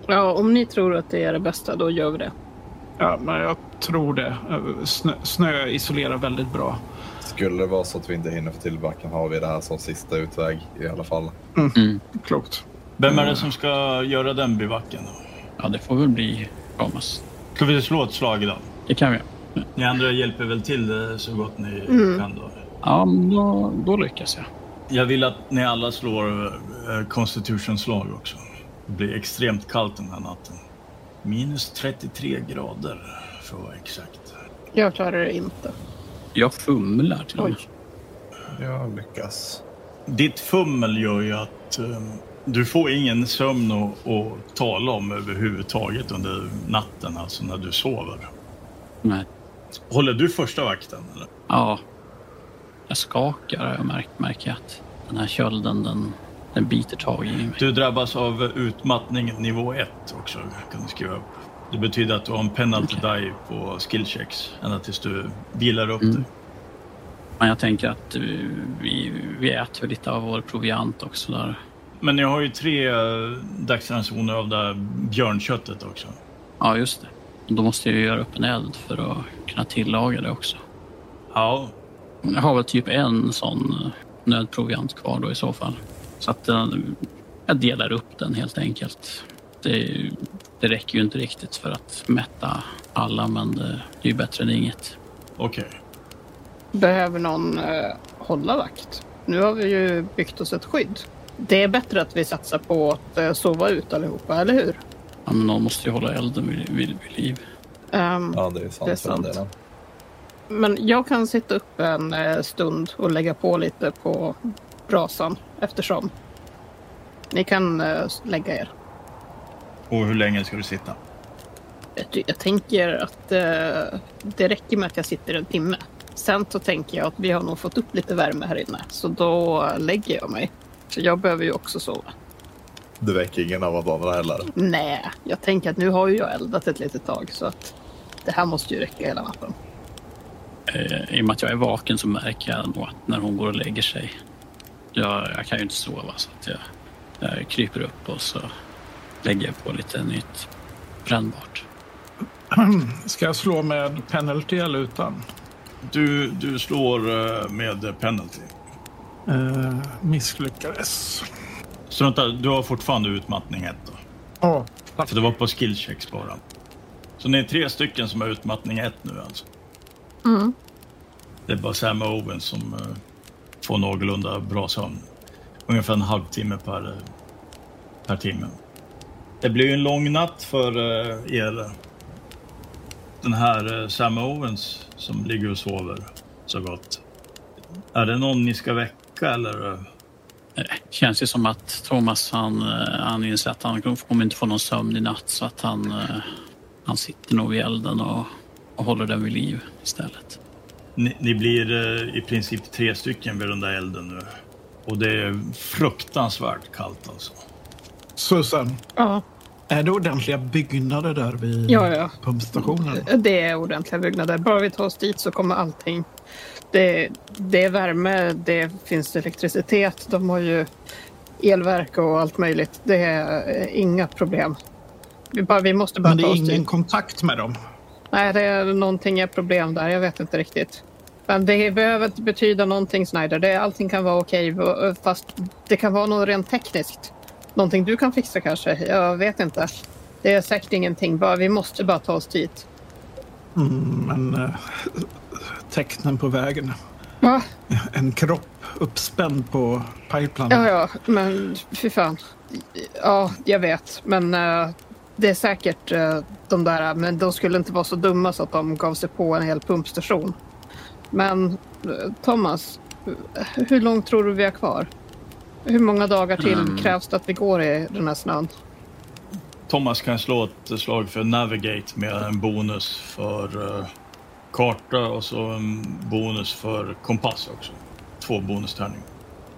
Ja, om ni tror att det är det bästa, då gör vi det. Ja, men jag tror det. Snö, snö isolerar väldigt bra. Skulle det vara så att vi inte hinner få till backen har vi det här som sista utväg i alla fall. Mm. Klokt. Vem är det som ska göra den bivacken? Ja, det får väl bli Thomas. Ska vi slå ett slag idag? Det kan vi. Ni andra hjälper väl till så gott ni Mm. kan då? Ja, då, då lyckas jag. Jag vill att ni alla slår eh, Constitution-slag också. Det blir extremt kallt den här natten. Minus 33 grader för att vara exakt. Jag klarar det inte. Jag fumlar till och med. Oj. Jag lyckas. Ditt fummel gör ju att eh, du får ingen sömn att, att tala om överhuvudtaget under natten, alltså när du sover. Nej. Håller du första vakten? Eller? Ja. Jag skakar jag märkt, märker jag att den här kölden den, den biter tag i mig. Du drabbas av utmattning nivå 1 också, kan du skriva upp. Det betyder att du har en penalty die på skill checks ända tills du vilar upp Mm. dig. Men jag tänker att vi, vi äter lite av vår proviant också där. Men ni har ju tre eh, dagsransoner av det här björnköttet också. Ja, just det. Då måste jag ju göra upp en eld för att kunna tillaga det också. Ja, Jag har väl typ en sån eh, nödproviant kvar då i så fall. Så att eh, jag delar upp den helt enkelt. Det, det räcker ju inte riktigt för att mätta alla, men det, det är ju bättre än inget. okej. Behöver någon eh, hålla vakt? Nu har vi ju byggt oss ett skydd. Det är bättre att vi satsar på att eh, sova ut allihopa, eller hur? Ja, men någon måste ju hålla elden vid, vid, vid liv. Ehm, Ja, det är sant. Det är sant. delen. Men jag kan sitta upp en eh, stund och lägga på lite på brasan eftersom. Ni kan eh, lägga er. Och hur länge ska du sitta? Jag, tänker att eh, det räcker med att jag sitter en timme. Sen så tänker jag att vi har nog fått upp lite värme här inne. Så då lägger jag mig. För jag behöver ju också sova. Det väcker ingen av andra heller. Nej, jag tänker att nu har ju jag eldat ett litet tag. Så att det här måste ju räcka hela natten. Eh, I och med att jag är vaken så märker jag nog att när hon går och lägger sig. Jag, jag kan ju inte sova så att jag, jag kryper upp och så lägger jag på lite nytt brännbart. Ska jag slå med penalty eller utan? Du, du slår eh, med penalty. Eh, misslyckades. Strunta, du har fortfarande utmattning 1 då. Ja, För det var på skill checks bara. Så ni är tre stycken som har utmattning 1 nu alltså. Mm. Det är bara Sam Owens som eh, får någorlunda bra sömn. Ungefär en halvtimme per, eh, per timme. Det blir ju en lång natt för eh, er. Den här eh, Sam Owens som ligger och sover så gott. Är det någon ni ska väcka eller? eh? Det känns ju som att Thomas han, eh, han inser att han kommer inte få någon sömn i natt så att han, eh, han sitter nog vid elden och, och håller den vid liv istället. Ni, ni blir eh, i princip tre stycken vid den där elden nu. Och det är fruktansvärt kallt alltså. Susan, Ja, är det ordentliga byggnader där vid Ja, ja. pumpstationen? det är ordentliga byggnader. Bara vi tar oss dit så kommer allting. Det, det är värme, det finns elektricitet. De har ju elverk och allt möjligt. Det är eh, inga problem. Vi, bara, vi måste bara Men det är ingen dit. kontakt med dem? Nej, det är någonting är problem där. Jag vet inte riktigt. Men det behöver inte betyda någonting Snyder. Det, allting kan vara okej. Fast det kan vara något rent tekniskt. Någonting du kan fixa kanske. Jag vet inte. Det är säkert ingenting. Bara, vi måste bara ta oss dit. Mm, men eh, tecknen på vägen. Va? En kropp uppspänd på pipelinen. Ja, ja, men fy fan. Ja, jag vet. Men eh, det är säkert uh, de där, men de skulle inte vara så dumma så att de gav sig på en hel pumpstation. Men Thomas, hur långt tror du vi har kvar? Hur många dagar till mm. krävs det att vi går i den här snön? Thomas kan slå ett slag för Navigate med en bonus för uh, karta och så en bonus för kompass också. Två bonustärningar.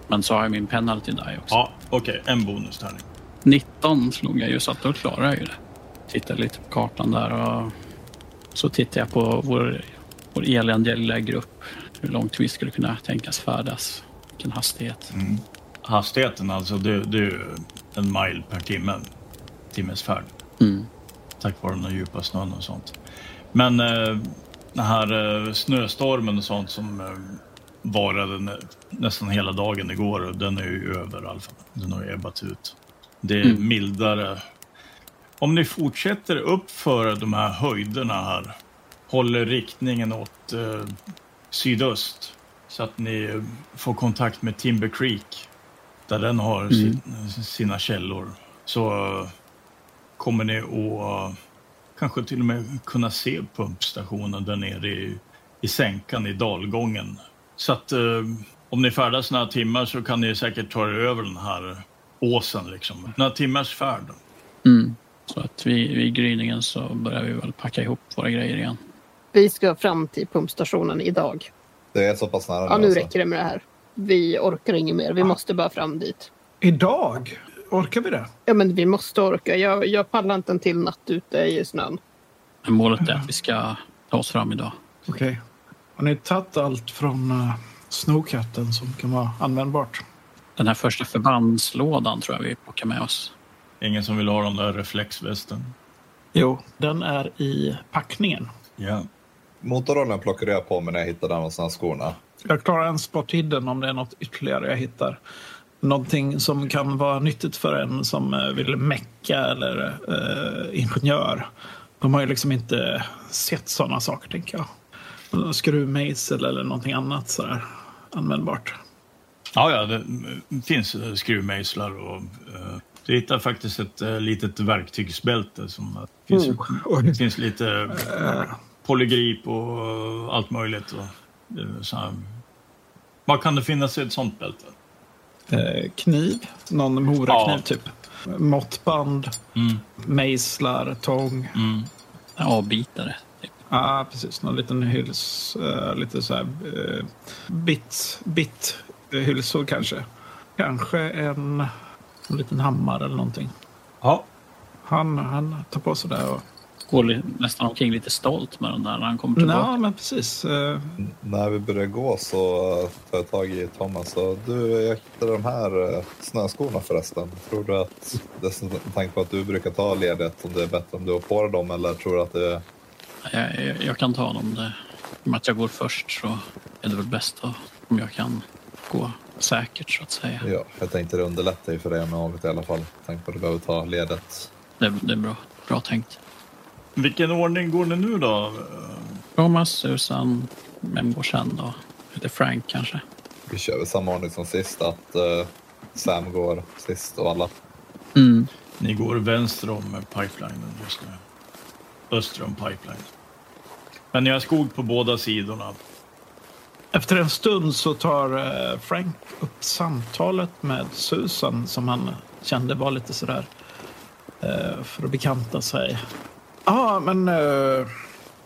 Men så har jag min penalty die också. Ja, okej. Okay. En bonustärning. 19 slog jag ju så att då klarar jag ju det. Tittar lite på kartan där och så tittar jag på vår, vår eländiga lilla grupp. Hur långt vi skulle kunna tänkas färdas. Vilken hastighet. Mm. Hastigheten alltså, det, det är ju en mile per timme. Timmes färd. Mm. Tack vare den djupa snön och sånt. Men eh, den här eh, snöstormen och sånt som eh, varade nästan hela dagen igår den är ju över i alla fall. Den har ju ebbat ut. Det är mm. mildare. Om ni fortsätter upp för de här höjderna här, håller riktningen åt eh, sydöst så att ni får kontakt med Timber Creek där den har mm. sin, sina källor så kommer ni att kanske till och med kunna se pumpstationen där nere i, i sänkan i dalgången. Så att eh, om ni färdas några timmar så kan ni säkert ta er över den här åsen. Liksom. Några timmars färd. Mm. Så att vid, vid gryningen så börjar vi väl packa ihop våra grejer igen. Vi ska fram till pumpstationen idag. Det är så pass nära Ja, nu alltså. räcker det med det här. Vi orkar inget mer. Vi ah. måste bara fram dit. Idag? Orkar vi det? Ja, men vi måste orka. Jag, jag pallar inte en till natt ute i snön. Men målet är att vi ska ta oss fram idag. Okej. Okay. Har ni tagit allt från uh, Snowcatten som kan vara användbart? Den här första förbandslådan tror jag vi plockar med oss. Ingen som vill ha den där reflexvästen? Jo, den är i packningen. Ja. Motorrollen plockade jag på mig när jag hittade den hos skorna. Jag klarar en spot hidden om det är något ytterligare jag hittar. Någonting som kan vara nyttigt för en som eh, vill mecka eller eh, ingenjör. De har ju liksom inte sett sådana saker, tänker jag. Skruvmejsel eller någonting annat sådär användbart. Ja, ja, det finns skruvmejslar och uh, du hittar faktiskt ett litet verktygsbälte som finns, oh. det finns lite polygrip och allt möjligt. Och, Vad kan det finnas i ett sånt bälte? kniv, någon morakniv ja. typ. Måttband, mm. mejslar, tång. Mm. Avbitare. Ja, ah, precis. Någon liten hyls, lite så här bit, bit hylsor kanske. Kanske en, en liten hammare eller någonting. Ja. Han, han tar på sig det och går nästan omkring lite stolt med den där när han kommer tillbaka. Ja, men precis. Uh... När vi börjar gå så tar jag tag i Thomas och du, jag hittade de här eh, snöskorna förresten. Tror du att, med tanke på att du brukar ta ledigt, om det är bättre om du har på dig dem eller tror du att det jag, jag, jag kan ta dem. Det, I och med att jag går först så är det väl bäst om jag kan gå säkert så att säga. Ja, jag tänkte det underlättar ju för dig med avet i alla fall. Tänk på att du behöver ta ledet. Det, det är bra, bra tänkt. Vilken ordning går det nu då? Thomas, Susan, vem går sen då? Lite Frank kanske? Vi kör väl samma ordning som sist, att uh, Sam går sist och alla. Mm. Ni går vänster om pipelinen just nu. Öster om pipeline. Men ni har skog på båda sidorna. Efter en stund så tar eh, Frank upp samtalet med Susan som han kände var lite sådär eh, för att bekanta sig. Ja, men uh,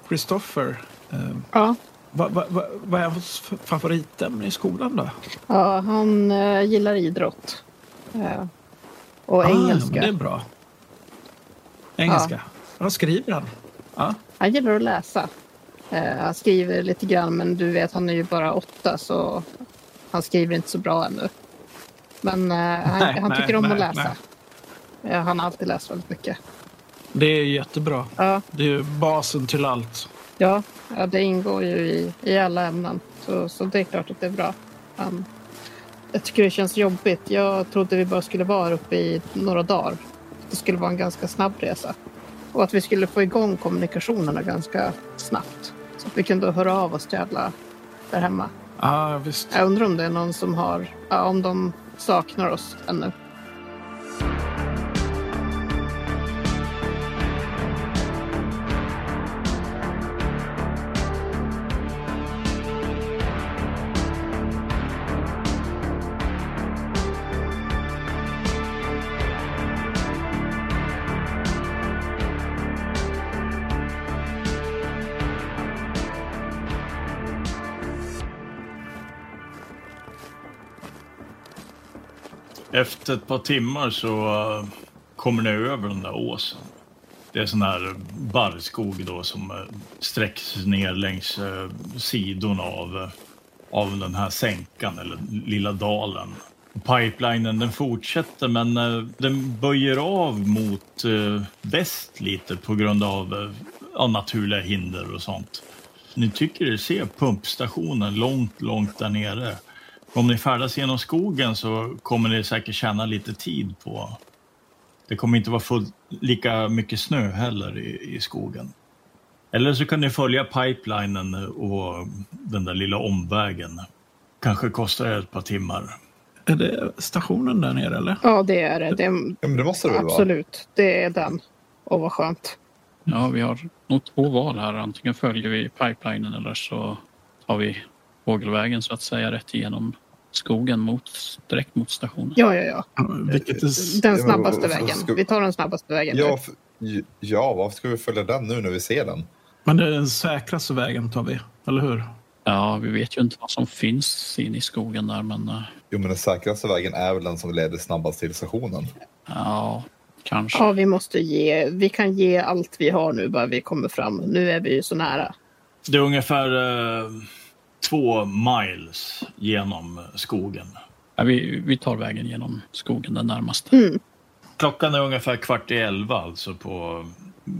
Christopher. Uh, ja. Vad va, va, va är hans favoritämne i skolan då? Ja, han uh, gillar idrott. och ah, engelska. Det är bra. Engelska. Ja. Vad skriver han? Ja. Han gillar att läsa. Han skriver lite grann men du vet han är ju bara åtta så han skriver inte så bra ännu. Men han, nej, han, tycker nej, om nej, att läsa. Han har alltid läst väldigt mycket. Det är jättebra. Ja. Det är basen till allt. Ja, ja det ingår ju i, i alla ämnen. Så, så det är klart att det är bra. Um, jag tycker det känns jobbigt. Jag trodde vi bara skulle vara uppe i några dagar. Det skulle vara en ganska snabb resa. Och att vi skulle få igång kommunikationerna ganska snabbt. Så att vi kunde höra av oss till alla där hemma. Ja, visst. Jag undrar om det är någon som har, ja, om de saknar oss ännu. Efter ett par timmar så eh, kommer ni över den där åsen. Det är sån här barrskog då som eh, sträcks ner längs eh, sidorna av, av den här sänkan eller lilla dalen. Pipelinen den fortsätter men den böjer av mot väst lite på grund av av naturliga hinder och sånt. Ni tycker er se pumpstationen långt, långt där nere. Om ni färdas genom skogen så kommer ni säkert tjäna lite tid på... Det kommer inte vara fullt lika mycket snö heller i, i skogen. Eller så kan ni följa pipelinen och den där lilla omvägen. Kanske kostar det ett par timmar. Är det stationen där nere eller? Ja, det är det. det, ja, det måste det väl vara? Absolut, det är den. Och vad skönt. Ja, vi har nog två val här. Antingen följer vi pipelinen eller så tar vi fågelvägen så att säga rätt igenom skogen mot, direkt mot stationen. Ja, ja, ja. Är... Den snabbaste vägen. Vi tar den snabbaste vägen. Ja, ja, varför ska vi följa den nu när vi ser den? Men det är den säkraste vägen tar vi, eller hur? Ja, vi vet ju inte vad som finns inne i skogen där, men... Eh, jo, men den säkraste vägen är väl den som leder snabbast till stationen? Ja, Kanske. Ja, vi måste ge. Vi kan ge allt vi har nu bara vi kommer fram. Nu är vi ju så nära. Det är ungefär eh, två miles genom skogen. Ja, vi, vi tar vägen genom skogen den närmaste. Mm. Klockan är ungefär kvart i elva, alltså på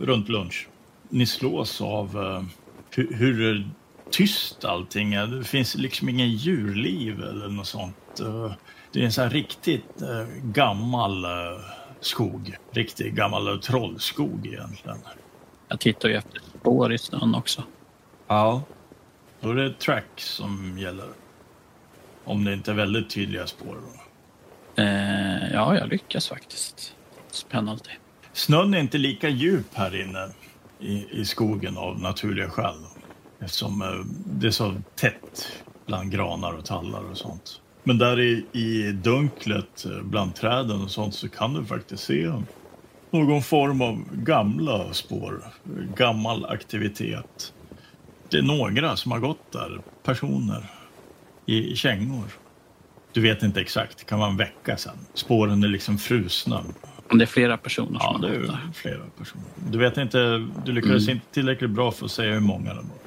runt lunch. Ni slås av eh, hur, hur tyst allting är. Det finns liksom ingen djurliv eller något sånt. Eh, det är en sån här riktigt eh, gammal skog. Riktig gammal trollskog egentligen. Jag tittar ju efter spår i snön också. Ja. Då är det track som gäller. Om det inte är väldigt tydliga spår. Eh, ja, jag lyckas faktiskt. Spännande. Snön är inte lika djup här inne i, i skogen av naturliga skäl. Eftersom eh, det är så tätt bland granar och tallar och sånt. Men där i, i dunklet eh, bland träden och sånt så kan du faktiskt se någon form av gamla spår, gammal aktivitet. Det är några som har gått där, personer, i kängor. Du vet inte exakt, det kan vara en vecka sedan. Spåren är liksom frusna. Det är flera personer som ja, har gått där? Ja, flera personer. Du vet inte, du lyckades mm. inte tillräckligt bra för att säga hur många det var.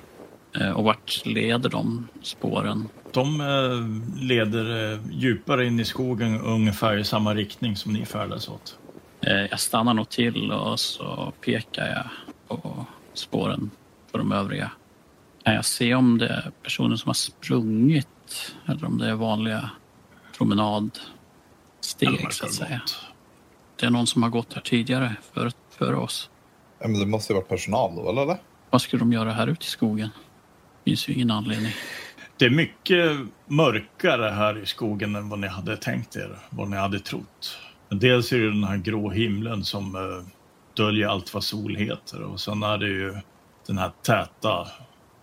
Eh, och vart leder de spåren? De eh, leder eh, djupare in i skogen ungefär i samma riktning som ni färdas åt. Jag stannar nog till och så pekar jag på spåren för de övriga. Kan jag se om det är personer som har sprungit eller om det är vanliga promenadsteg så att säga? Det är någon som har gått här tidigare före för oss. Ja, men det måste ju vara personal då, eller? Vad skulle de göra här ute i skogen? Det finns ju ingen anledning. Det är mycket mörkare här i skogen än vad ni hade tänkt er, vad ni hade trott. Dels är det den här grå himlen som uh, döljer allt vad sol heter och sen är det ju den här täta,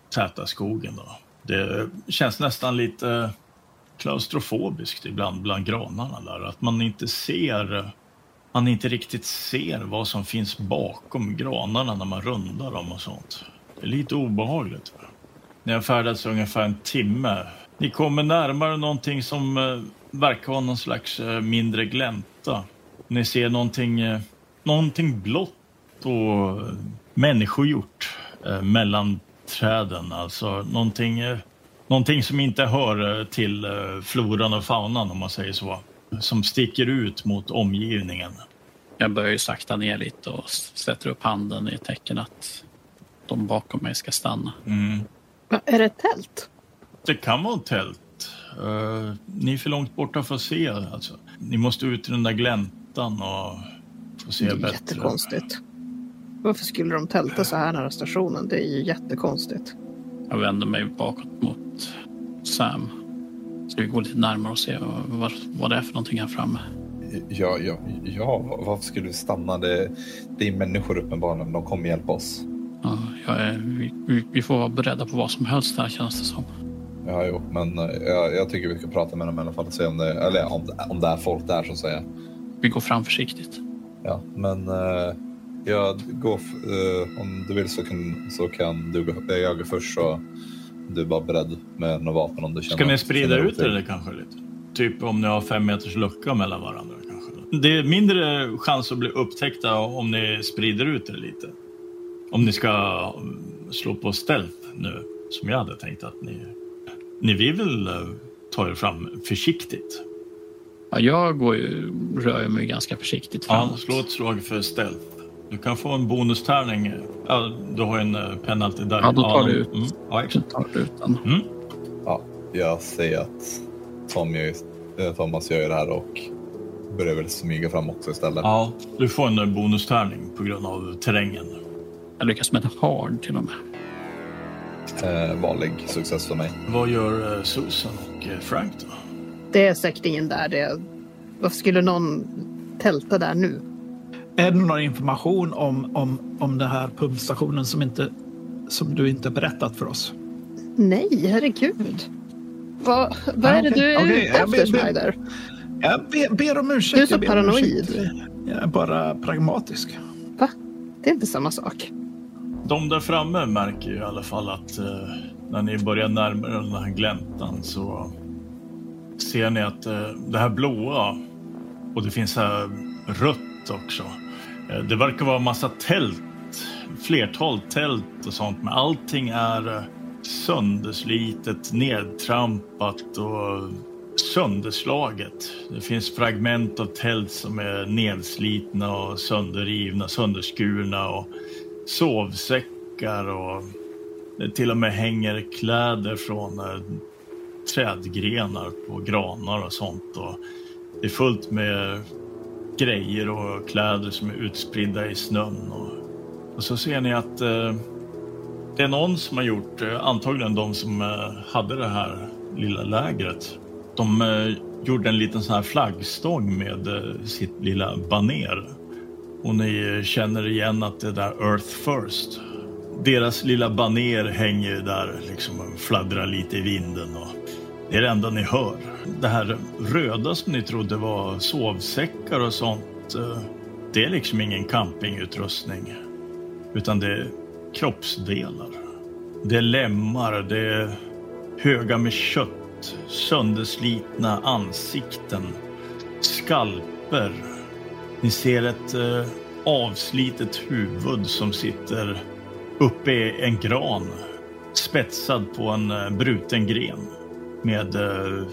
täta skogen. Då. Det känns nästan lite klaustrofobiskt ibland bland granarna där, att man inte ser man inte riktigt ser vad som finns bakom granarna när man rundar dem och sånt. Det är lite obehagligt. Ni har färdats ungefär en timme. Ni kommer närmare någonting som eh, verkar vara någon slags eh, mindre glänta. Ni ser någonting, eh, någonting blått och människogjort mellan träden. Alltså någonting, eh, någonting som inte hör eh, till eh, floran och faunan om man säger så. Som sticker ut mot omgivningen. Jag börjar ju sakta ner lite och sätter upp handen i tecken att de bakom mig ska stanna. Mm. Är det ett tält? Det kan vara ett tält. Uh, ni är för långt borta för att se. Alltså. Ni måste ut i den där gläntan och få se bättre. Det är bättre. jättekonstigt. Varför skulle de tälta så här nära stationen? Det är ju jättekonstigt. Jag vänder mig bakåt mot Sam. Ska vi gå lite närmare och se vad, vad det är för någonting här framme? Ja, ja, ja varför skulle vi stanna? Det, det är människor uppenbarligen. De kommer hjälpa oss. Ja, är, vi, vi, får vara beredda på vad som helst här känns det som. Ja, jo, men eh, jag, jag tycker vi ska prata med dem i alla fall och se om det, eller om, om det är folk där så att säga. Vi går fram försiktigt. Ja, men uh, jag går, uh, om du vill så kan, så kan du gå, jag går först så du är bara beredd med några vapen om du känner. Ska ni sprida ut det kanske lite? typ om ni har fem meters lucka mellan varandra kanske. Det är mindre chans att bli upptäckta om ni sprider ut er lite. Om ni ska mm, slå på stealth nu, som jag hade tänkt att ni... Ni vill väl eh, ta er fram försiktigt? Ja, jag går ju, rör mig ganska försiktigt framåt. Ja, slå ett slag för stealth. Du kan få en bonustärning. Ja, du har en eh, penalty där. Ja, då tar du ut. Mm. Ja, exakt. Tar du ut den. Mm. Ja, jag ser att Tom gör, eh, Thomas gör det här och börjar väl smyga fram också istället. Ja, du får en eh, bonustärning på grund av terrängen. Jag lyckas med ett hard till och med. Eh, vanlig success för mig. Vad gör eh, Susan och eh, Frank då? Det är säkert ingen där. Det... Varför skulle någon tälta där nu? Är det någon information om, om, om den här pumpstationen som, inte, som du inte berättat för oss? Nej, herregud. Vad, vad är det du är Okej, ute jag efter, ber- Schneider? Jag ber, ber om ursäkt. Du är så jag paranoid. Jag är bara pragmatisk. Va? Det är inte samma sak. De där framme märker ju i alla fall att eh, när ni börjar närma er den här gläntan så ser ni att eh, det här blåa och det finns här rött också. Eh, det verkar vara massa tält, flertal tält och sånt, men allting är eh, sönderslitet, nedtrampat och sönderslaget. Det finns fragment av tält som är nedslitna och sönderrivna, sönderskurna och sovsäckar och det till och med hänger kläder från eh, trädgrenar på granar och sånt. Och det är fullt med grejer och kläder som är utspridda i snön. Och, och så ser ni att eh, det är någon som har gjort, eh, antagligen de som eh, hade det här lilla lägret. De eh, gjorde en liten sån här flaggstång med eh, sitt lilla baner. Och ni eh, känner igen att det där Earth First. Deras lilla baner hänger där liksom och fladdrar lite i vinden. Och det är det enda ni hör. Det här röda som ni trodde var sovsäckar och sånt. Eh, det är liksom ingen campingutrustning. Utan det är kroppsdelar. Det är lemmar, det är höga med kött, sönderslitna ansikten, skalper. Ni ser ett eh, avslitet huvud som sitter uppe i en gran spetsad på en eh, bruten gren med eh,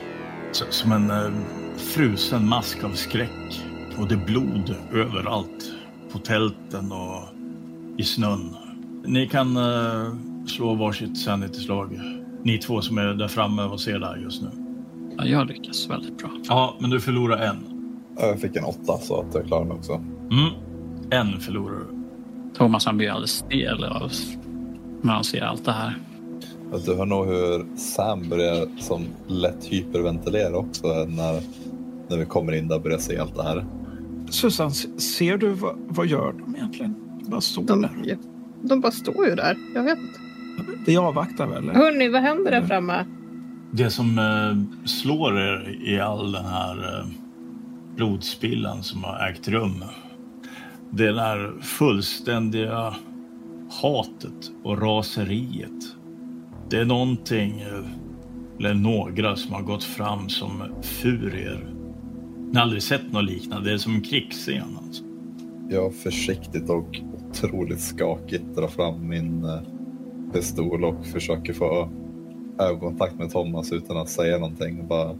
som en eh, frusen mask av skräck. Och det är blod överallt på tälten och i snön. Ni kan eh, slå varsitt sanity-slag. Ni två som är där framme och ser där just nu. Ja, jag lyckas väldigt bra. Ja, men du förlorar en. Jag fick en åtta så att jag klarar mig också. Mm. En förlorar du. Thomas han blir alldeles stel av när han ser allt det här. Att du hör nog hur Sam börjar som lätt hyperventilera också när, när vi kommer in där och börjar se allt det här. Susan, se- ser du vad, vad gör de egentligen? Bara står De, där. ja, de bara står ju där. Jag vet inte. Vi avvaktar väl? Hörni, vad händer där framme? Det som eh, slår er i all den här eh, blodspillan som har ägt rum. Det där fullständiga hatet och raseriet. Det är någonting, eller några, som har gått fram som furier. Ni har aldrig sett något liknande. Det är som en krigsscen. Alltså. Jag försiktigt och otroligt skakigt drar fram min eh, pistol och försöker få ögonkontakt med Thomas utan att säga någonting. Bara,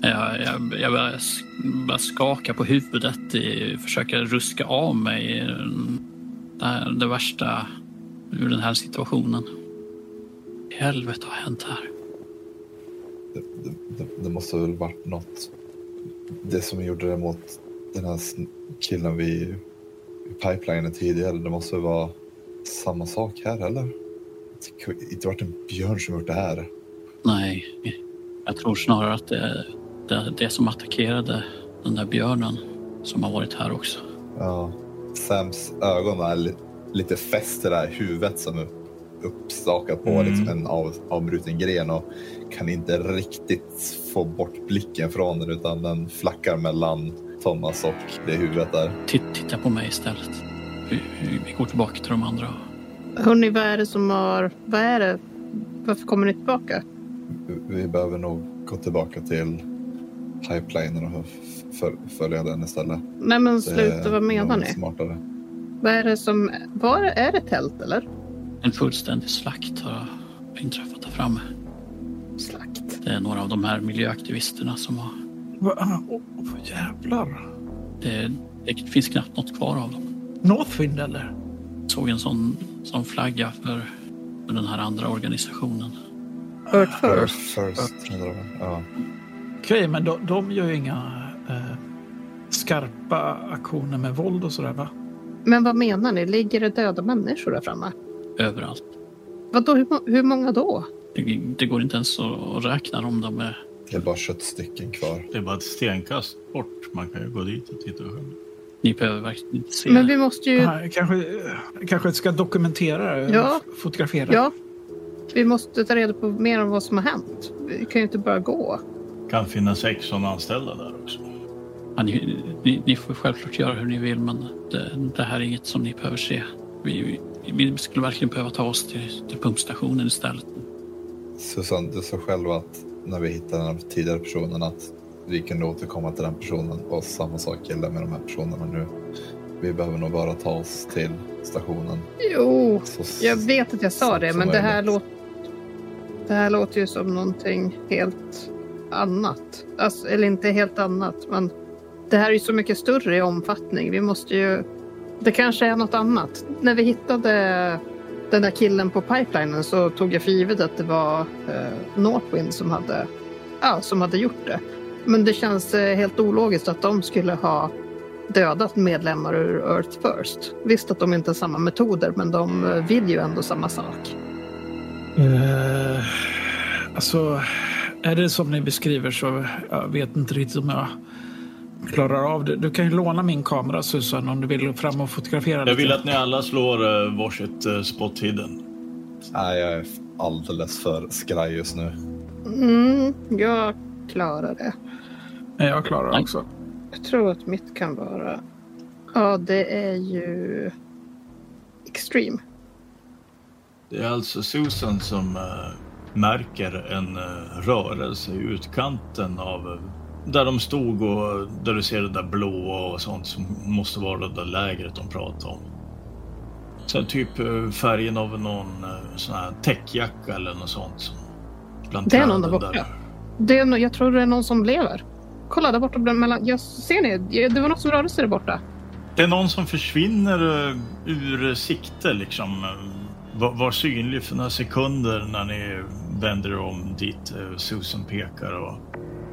Jag, jag, jag börjar, sk- börjar skaka på huvudet, i, försöker ruska av mig det, här, det värsta ur den här situationen. I helvete har hänt här? det, det, det, måste väl varit något. Det som gjorde det mot den här killen vi i pipelinen tidigare. Det måste vara samma sak här eller? Det inte varit en björn som gjort det här. Nej, jag tror snarare att det är det, det som attackerade den där björnen som har varit här också. Ja. Sams ögon är li, lite fäst i det här huvudet som är uppstakat på Mm. liksom en av, avbruten gren och kan inte riktigt få bort blicken från den utan den flackar mellan Thomas och det huvudet där. Titt, titta på mig istället. Vi, vi, vi går tillbaka till de andra. Hörni, vad är det som har... Vad är det? Varför kommer ni tillbaka? Vi behöver nog gå tillbaka till pipelinen och följa den istället. Nej men sluta, vad menar ni? Smartare. Vad är det som... Var, är det tält eller? En fullständig slakt har inträffat där framme. Slakt? Det är några av de här miljöaktivisterna som har... Va? Oh, jävlar. Det, det finns knappt något kvar av dem. Northwind eller? såg en sån, sån flagga för, för den här andra organisationen. Earth First? First, ja. Okej, men de, de gör ju inga eh, skarpa aktioner med våld och sådär va? Men vad menar ni? Ligger det döda människor där framme? Överallt. Vadå, hur, hur många då? Det, det, går inte ens att räkna om de är... Det är bara köttstycken kvar. Det är bara ett stenkast bort. Man kan ju gå dit och titta själv. Ni behöver verkligen inte se. Men vi måste ju... Kanske, kanske ska dokumentera det, ja. fotografera. Ja. Vi måste ta reda på mer om vad som har hänt. Vi kan ju inte bara gå. kan finnas Exxon anställda där också. Ja, ni, ni, ni, får självklart göra hur ni vill, men det, det här är inget som ni behöver se. Vi, vi, skulle verkligen behöva ta oss till, till pumpstationen istället. Susanne, du sa själv att när vi hittade den tidigare personen att vi kunde återkomma till den personen och samma sak gäller med de här personerna nu. Vi behöver nog bara ta oss till stationen. Jo, så, jag vet att jag sa det, men det här, låter, det här låter ju som någonting helt annat. Alltså, eller inte helt annat, men det här är ju så mycket större i omfattning. Vi måste ju... Det kanske är något annat. När vi hittade den där killen på pipelinen så tog jag för givet att det var eh, Northwind som hade, ja, som hade gjort det. Men det känns eh, helt ologiskt att de skulle ha dödat medlemmar ur Earth First. Visst att de inte har samma metoder, men de eh, vill ju ändå samma sak. Uh, alltså, är det som ni beskriver så jag vet inte riktigt om jag klarar av det. Du kan ju låna min kamera Susan om du vill fram och fotografera Jag vill att ni alla slår uh, varsitt uh, spot hidden. Nej, jag är alldeles för skraj just nu. Mm, jag klarar det. Jag klarar det också. Jag tror att mitt kan vara... Ja, det är ju... Extreme. Det är alltså Susan som uh, märker en uh, rörelse i utkanten av uh, där de stod och där du ser det där blå och sånt som måste vara det där lägret de pratade om. Så typ färgen av någon sån här täckjacka eller något sånt. Det är någon där borta. Där. Det är, jag tror det är någon som lever. Kolla där borta mellan... Jag ser ni? Det var något som rörde sig där borta. Det är någon som försvinner uh, ur sikte liksom. Var, var synlig för några sekunder när ni vänder om dit Susan pekar och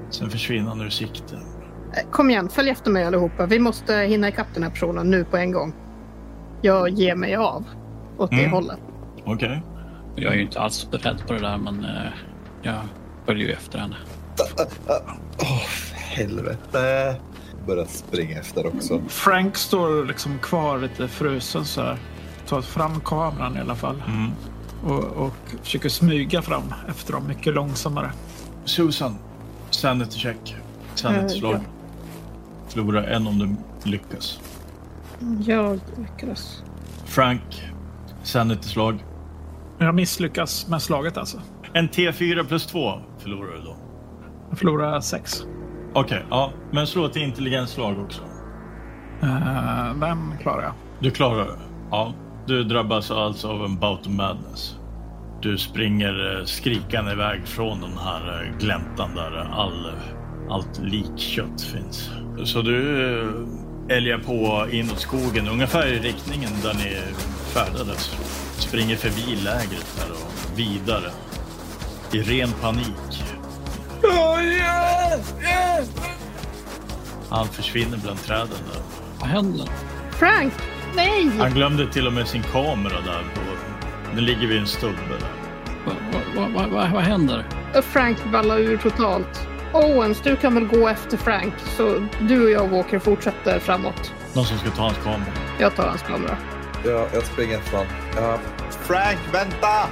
sen försvinner han ur sikte. Eh, kom igen, följ efter mig allihopa. Vi måste hinna ikapp den här personen nu på en gång. Jag ger mig av åt mm. det hållet. Okej. Okay. Jag är ju inte alls beredd på det där, men uh, jag följer ju efter henne. Åh, oh, helvete. Börjar springa efter också. Frank står liksom kvar lite frusen så här. Tar fram kameran i alla fall. Mm. Och, och försöker smyga fram efter dem mycket långsammare. Susan, sanity check. Sanity-slag. Uh, ja. Förlora en om du lyckas. Jag lyckas. Frank, sanity-slag. Jag misslyckas med slaget alltså. En T4 plus 2 förlorar du då. Jag förlorar 6. Okej, okay, ja. Men slå ett intelligensslag också. Uh, vem klarar jag? Du klarar det? Ja. Du drabbas alltså av en bout of madness. Du springer eh, skrikande iväg från den här eh, gläntan där all, allt likkött finns. Så du älgar på inåt skogen, ungefär i riktningen där ni färdades. Springer förbi lägret där och vidare. I ren panik. Oh, yes, yes. Han försvinner bland träden där. Vad händer? Frank! Nej! Han glömde till och med sin kamera där. På, den ligger vid en stubbe där. Vad va, va, va, händer? Frank ballar ur totalt. Owens, du kan väl gå efter Frank så du och jag och Walker fortsätter framåt. Någon som ska ta hans kamera? Jag tar hans kamera. Ja, jag springer efter honom. Ja. Frank, vänta!